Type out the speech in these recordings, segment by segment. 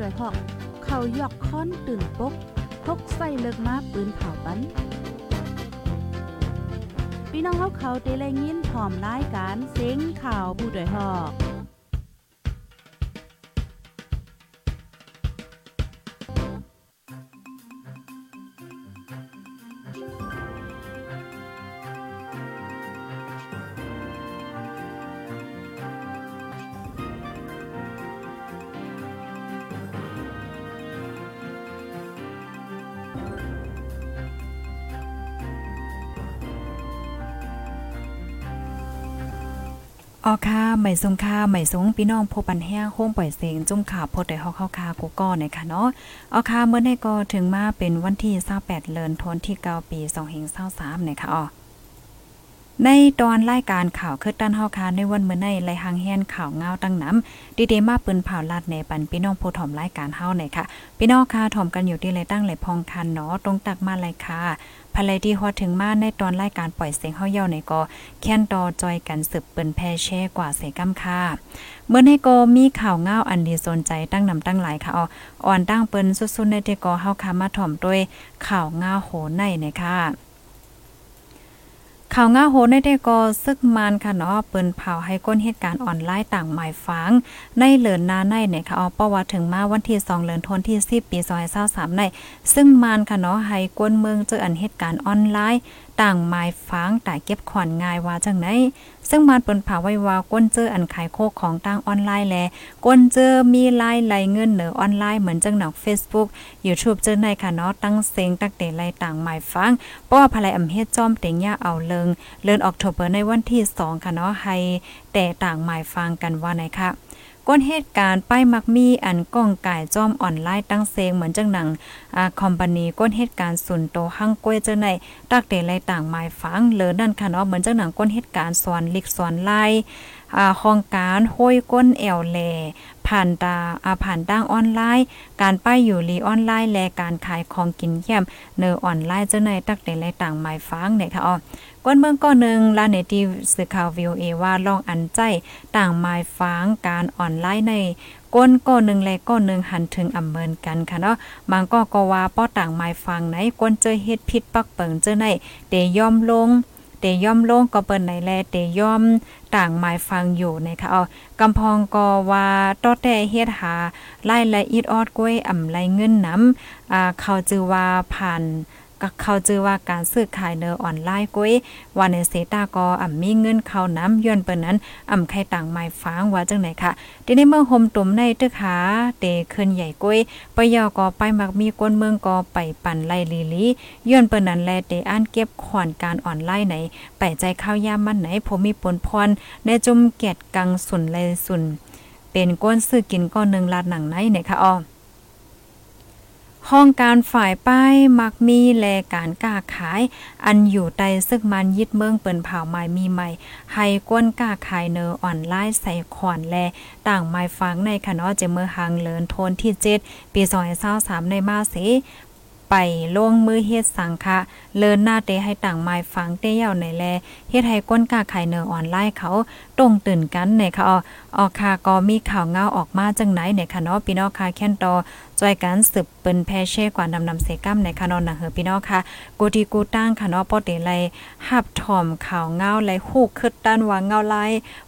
ดอยหอก เขายอกค้อนตื่นปกพกใส่เลิกมาปืนเผาปันพี่น้องเขาเขาเตะแลยินพร้อมรายการเซ็งข่าวผู้ดอยหอก ออค่ะใหม่ทรงค่าใหม่ทรงพี่น้องพบปันแห้งโค้งปล่อยเสียงจุ่มข่าวพดได้ฮอกเข้าคากูก้อในค่ะเนาะออค่ะเมื่อในก็ถึงมาเป็นวันที่28เดือนธันวาคมที่9ปี2523นะคะอ๋อในตอนรายการข่าวคือตันเฮาคาในวันเมื่อในไลหางแฮนข่าวเงาตั้งน้ำดีเดมาปืนเผาลาดในปันพี่น้องผู้ถอมรายการเฮาหน่อยค่ะ พี่น้องค่ะถอมกันอยู่ที่ไรตั้งไหลพองคันเนาะตรงตักมาเลยค่ะ ภายที่ฮอดถึงมาในตอนรายการปล่อยเสียงเฮาเย่าในก็แค้นตอจอยกันสืบเปิ้นแพ่แช่กว่าเสกำค่าเมื่อในก็มีข่าวเงาอันดีสนใจตั้งนำตั้งหลายค่ะอ่อนตั้งเปิ้นสุดๆในที่ก็เฮาคามาถ่อมด้วยข่าวเงาโหในนะคะ ข่าวง่าโหในได้ก็ซึกมันค่ะเนาะเปิ้นเผาให้ก้นเหตุการณ์ออนไลน์ต่างหมายฟัง ในเหลือนนาในเนี่ยค่ะเอประวัติถึงมาวันที่2เหลือนทนที่10ปี2023ในซึ่งมันค่ะเนาะให้ก้นเมืองเจออันเหตุการณ์ออนไลน์ ต่างหมายฟังแต่เก็บขวัญง่ายว่าจังไหนซึ่งมันเปิ้นผาไว้ว่าก้นเจออันขายโคกของต่างออนไลน์แลก้นเจอมีไลน์ไหลเงินเหนือออนไลน์เหมือนจังหนอก Facebook YouTube เจอในค่ะเนาะตั้งเซงตักเตไลต่างหมายฟังเพราะว่าภายอำเฮ็ดจอมเต็งย่าเอาเลิงเลือนออกโทเบอร์ในวันที่2ค่ะเนาะให้แต่ต่างหมายฟังกันว่าไหนค่ะ ก้นเหตุการณ์ป้ายมักมีอันก้องก่ายจอมอ่อนไล่ตั้งเซงเหมือนจังหนังอ่าคอมพานีก้นเหตุการณ์สุนโตหั่งก้วยเจ้าในตักเตไรต่างหมายฟังเลอนั่นค่ะเนาะเหมือนจังหนังก้นเหตุการณ์สอนลิกสอนไล่อ่าห้องการห้อยก้นแอวแล ผ่านตาอาผ่านดั้งออนไลน์ การป้ายอยู่ลีออนไลน์และการขายของกินเยี่ยมเนอออนไลน์เจ้าในตักเตไรต่างหมายฟังเนี่ยค่ะอ๋อก้นเมืองก้อนหนึ่งลาเนตีสื่อข่าววิวเอว่าลองอันใจต่างหมายฟ้างการออนไลน์ในก้นก้อนหนึ่งและก้อนหนึ่งหันถึงอำเมินกันค่ะเนาะบางก็ก็ว่าป้อต่างหมายฟังไหนก้นเจอเฮ็ดผิดปักเปิงเจอในเตยอมลง ย่อมโล่งก็เปิ้นไหนแลเตย่อมต่างหมายฟังอยู่นะคะเอากำพองก็ว่าตอแต่เฮ็ดหาไล่ละอีดออดกล้วยอ่ำไรเงินน้ำอ่าเขาจือว่าผ่าน ก็เขาเจอว่าการซื้อขายเนอออนไลน์ก้วยว่าในเซตาก็อ่ำมีเงินเข้าน้ำย้อนเปิ้นนั้นอ่ำใครต่างหมายฟังว่าจังไหนค่ะทีนี้เมืองโฮมตุ่มในตึกหาเตขึ้นใหญ่ก้วยปยอก็ไปมักมีก้นเมืองก็ไปปั่นไล่ลีลีย้อนเปิ้นนั้นแลเตอ่านเก็บขอนการออนไลน์ไหนไปใจข้าวยามมันไหนผมมีปนพรในจุ่มเกียดกังสุนเลยสุนเป็นก้นซื้อกินก้อนหนึ่งลาดหนังไหนเนี่ยค่ะอ๋อ ห้องการฝ่ายป้ายมักมีแลการกล้าขาย อันอยู่ใต้ซึกมันยึดเมืองเปิ่นเผาไม้มีใหม่ ให้ก้นกล้าขายเนออ่อนไล่ใส่ขอนแล ต่างไม้ฟังในคณะเจเมื่อหังเลินโทนที่7ปี2023ในมาเส ไปลงมือเฮ็ดสังคะเลินหน้าเตให้ต่างไม้ฟังเตเย่าในแลเฮ็ดให้ก้นกาไข่เนอออนไลน์เขาตรงตื่นกันในค่ะอออกค่ะก็มีข่าวเงาออกมาจังไหนในค่ะเนาะพี่น้องค่ะแค่นต่อจอยกันสืบเปิ้นแพเช่กว่านำนำเสกัมในค่ะนอนนะเฮอพี่น้องค่ะกูดีกูตั้งค่ะเนาะปอเตไลหับถ่อมข่าวเงาไลฮูกคึดด้านว่าเงาไล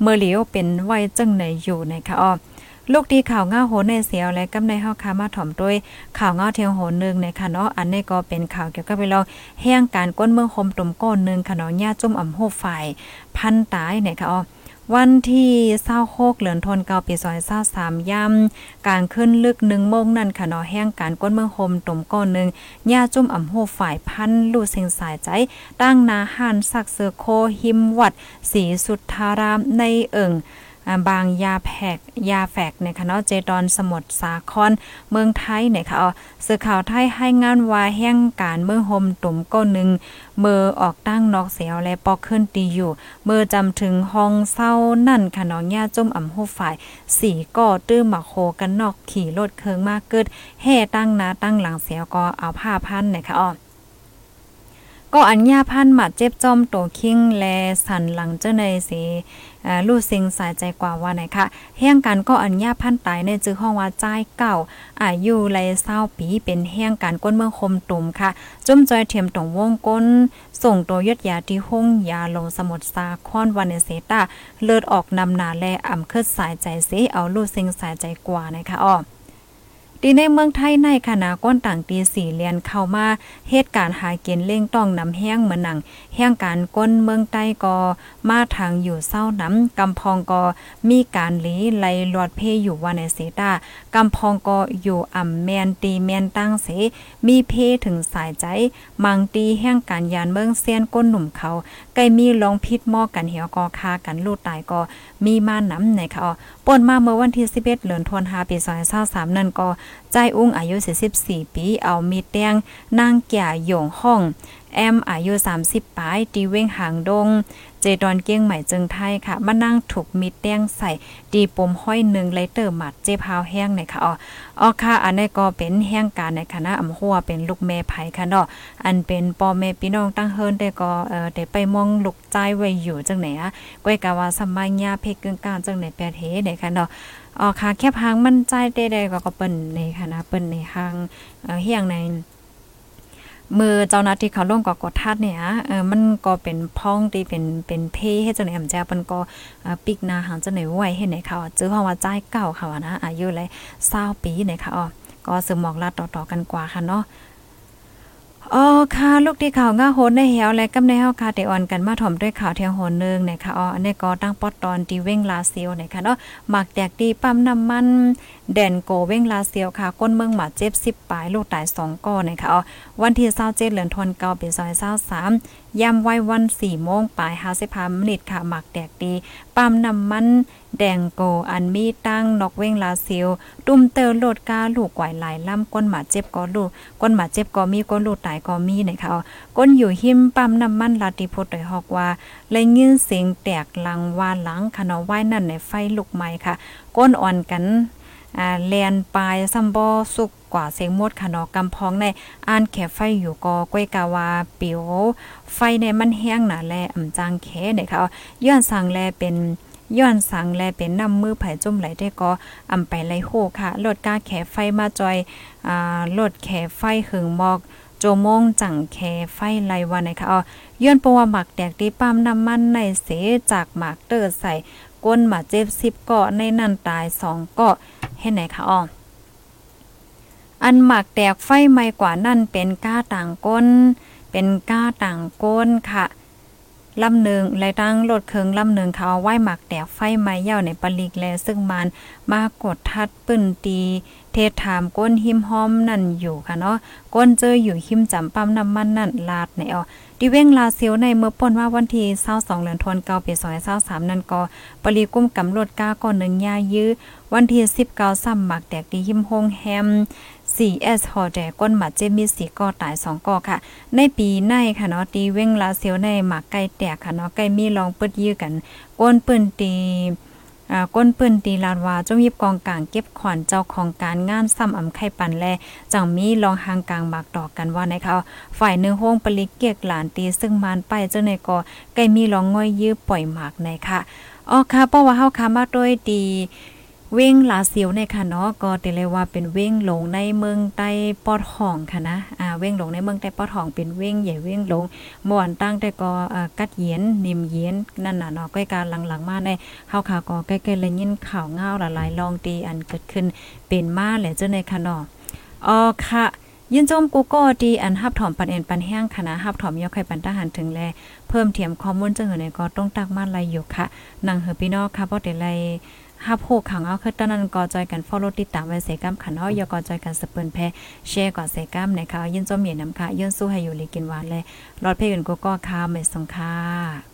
เมื่อเหลียวเป็นไว้จังไหนอยู่ในค่ะออ ลูกดีข่าวง่าโหนในเสียวและกำในเฮาคามาถ่อมด้วยข่าวง่าเทียงโหนนึงในค่ะเนาะอันนี้ก็เป็นข่าวเกี่ยวกับไปลองแห้งการก้นเมืองคมตุ่มก้นนึงค่ะเนาะญาจุ่มอ่ำโหฝ่ายพันตายเนี่ยค่ะอ๋อวันที่เศร้าโคกเหลือนทนเกาปีซอยเศร้าสามย่ำการขึ้นลึกหนึ่งโมงนั่นค่ะเนาะแห้งการก้นเมืองโฮมตุ่มก้อนหนึ่งย่าจุ่มอ่ำโหฝ่ายพันลู่เสียงสายใจ ตั้งนาหานสักเสือโคหิมวัดสีสุทธารามในเอิง บางยาแพกยาแฝกเนี่ยค่ะเนาะเจดอนสมุทรสาครเมืองไทยเนี่ยค่ะอ๋อสื่อข่าวไทยให้งานว่าแห่งการเมืองโฮมตุ่มก้นหนึ่งเมื่อออกตั้งนอกเสียวและปอกขึ้นตีอยู่ เมื่อจำถึงห้องเศร้านั่นค่ะน้องย่าจมอ่ำหูฝ่ายสีก่อตื้อหมาโคกันนอกขี่รถเคืองมากเกิดแห่ตั้งนาตั้งหลังเสียวก็เอาผ้าพันเนี่ยค่ะอ๋อ ก็อัญญาพันหมัดเจ็บจอมโตคิงแลสันหลังเจ้าในสีลู่ซิงสายใจกว่าว่าไหนคะแห่งการก็อัญญาพันตายในจื้อห้องว่าใจเก่าอายุไรเศร้าปีเป็นแห่งการก้นเมืองคมตุ่มค่ะ จุ่มจอยเทียมตรงวงก้น ส่งตัวยดยาที่ห้องยาลงสมุทรสาครวันเนเซตาเลือดออกนำนาแลอ่ำคืดสายใจเสเอาลู่ซิงสายใจกว่านะคะอ้อ ดีในเมืองไทยในคณะก้นต่างตีสี่เรียนเข้ามาเหตุการณ์หาเกณฑ์เล่งต้องนำแห้งเหมือนหนังแห้งการก้นเมืองใต้ก็มาทางอยู่เศร้าน้ำกำพองก็มีการหลีไหลลอดเพอยู่ว่าในเสตากำพองก็อยู่อ่ำแมนตีแมนตั้งเส มีเพถึงสายใจ มังตีแห้งการยานเมืองเซียนก้นหนุ่มเขาไกล้มีลองพิษหม้อกันเหี่ยวกอคากันลูดตายก็มีมาน้ำในเขาป่นมาเมื่อวันที่11เดือนธันวาคมปี2023นั่นก็ใจอุ้งอายุ44ปี เอามีแตงนางแก่หยงห้อง แอมอายุ 30ปลายตีเว้งหางดง เจดอนเกี้ยงใหม่จึงไทยค่ะ มานั่งถูกมีแต้งใส่ดีปมห้อยหนึ่งไลเตอร์หมัดเจพาวแห้งเนี่ยค่ะอ๋ออ๋อค่ะ อันนี้ก็เป็นแห้งการในคณะอำหัวเป็นลูกแม่ไผ่ค่ะเนาะอันเป็นปอแม่พี่น้องตั้งเฮิรนได้ก็เออได้ไปมองลูกใจไว้อยู่จังไหนอะก้อยกะว่าสมัยญาเพกกึ่งกลางจังไหนแปดเฮเนี่ยค่ะเนาะ อ๋อค่ะแค่พังมันใจได้ๆก็ก็เปิ้นในคณะเปิ้นในทางเฮียงในมือเจ้าหน้าที่เขาลงก็กดทัดเนี่ยเออมันก็เป็นพ้องที่เป็นเป็นเพให้เจังไหนอำแจเปิ้นก็ปิกนาหางเจังไหนไว้เฮ็ดไหนเขาจื้อเพราะว่าใจเก่าค่ะนะอายุเลย20ปีเนี่ยค่ะอ๋อก็สืบหมอกลาดต่อๆกันกว่าค่ะเนาะอ๋อ ค่ะลูกที่ข่าวง่าโหนในเหวและกำในเฮาค่ะได้อ่อนกันมาถ่อมด้วยข่าวเทียงโหนนึงนะคะอ๋ออันนี้ก็ตั้งปอดตอนที่เว้งลาเซียวนะคะเนาะหมักแตกดีปั๊มน้ำมันแดนโกเว้งลาเซียวค่ะก้นเมืองหมาเจ็บ10ปลายลูกตาย2ก้อนนะคะอ๋อวันที่27เดือนธันวาคมปี2023ย่ำไว้วัน4โมงปลาย55มินิค่ะหมักแตกดีปั๊มน้ำมันแดงโกอันมีตั้งนกเว้งลาเซียวตุ้มเตอโลดกาลูกไหวหลายล่ำก้นหมาเจ็บก็ลูกก้นหมาเจ็บก็มีก้นลูกตายก็มีนะคะก้นอยู่หิมปั๊มน้ำมันลาติพดโดยฮอกว่าเลยยินเสียงแตกลังว่าหลังขนอไว้นั่นในไฟลุกไหม้ค่ะ ก้นอ่อนกันอ่าแลนปลายซัมบอสุกกว่าเสียงมดขนอกำพองในอ่านแขไฟอยู่ก็ก้วยกาวาปิวไฟในมันแห้งหนาแลอ่ำจางแขเนี่ยค่ะย้อนสั่งแลเป็นย้อนสั่งแลเป็นนำมือไผ่จุ่มไหลได้ก็อ่ำไปไหลโหค่ะลดกาแขไฟมาจอยอ่าลดแขไฟหึงหมอก จมงจังแคไฟไลวันนะคะอ๋อย้อนปวหมักแดกดีปั๊มน้ำมันในเสจากหมากเตอร์ใส่ก้นหมาเจ็บสิบเกาะในนั่นตายสองเกาะเห็นไหนคะอ๋ออันหมักแตกไฟไม่กว่านั่นเป็นก้าต่างก้น เป็นก้าต่างก้นค่ะลำหนึ่งแลตั้งรถเคืองลำหนึ่งเขาเอาไว้หมักแตกไฟไม้เย่าในปลิกแลซึ่งมันมากดทัดปื้นตี เทศถามก้นหิมหอมนั่นอยู่ค่ะเนาะก้นเจออยู่หิมจำปั๊มน้ำมันนั่นลาดในออดิเว้งลาเซียวในเมื่อป่นว่าวันที่22เดือนธันวาคมปี2023นั่นก็ปริกุ้มกำรถก้าก่อนหนึ่งยายื้อวันที่19ซ้ำหมักแตกดีหิมโฮงแฮม 4S ฮอแดก้นหมาเจมีสีก่อตาย2ก่อค่ะ ในปีในค่ะเนาะตีเว้งลาเซียวในหมักไก่แตกค่ะเนาะไก่มีลองเปิดยื้อกันก้นปืนตี ก้นปืนตีลานว่าจงยิบกองกลางเก็บขวัญเจ้าของการงานซ้ำอำไข่ปันแลจังมีลองหางกลางหมากดอกกันว่าในเขาฝ่ายเนื้อห้องปลิกเกียกหลานตีซึ่งมานไปเจ้าในกอไก่มีลองง่อยยื้อปล่อยหมากในค่ะอ๋อค่ะเพราะว่าเฮาคามาด้วยดี เว้งลาเซียวเนี่ยค่ะเนาะก็เตเลยว่าเป็นเว้งหลงในเมืองใต้ปอดห้องค่ะนะอ่าเว้งหลงในเมืองใต้ปอดห้องเป็นเว้งใหญ่เว้งหลงม่วนตั้งแต่ก็อ่ากัดเย็นนิ่มเย็นนั่นน่ะเนาะใกล้การหลังๆมาในเฮาค่ะก็ใกล้ๆเลยยินข่าวเงาหลายๆลองตีอันเกิดขึ้นเป็นมาแหละเจ้าในค่ะเนาะอ๋อค่ะยินจมกูก็ดีอันฮับถอมปันเอ็นปันแห้งคณะฮับถอมยกไข่ปันทหารถึงแล เพิ่มเทียมข้อมูลจังหือในก็ต้องตักมาไลอยู่ค่ะนังเฮอพี่นองค่ะบ่ได้ไล ฮับโหขังเอาคือตอนนั้นก็จอยกัน follow ติดตามไว้เสกัมขันเนาะยก็จอยกันสเปิ้นแพแชร์ก่อเสกัมนะคะยินจมเหมียนนำค่ะยินสู้ให้อยู่เลยกินหวานเลยรอดเพลงก็ก็ค่ะเมสงค่ะ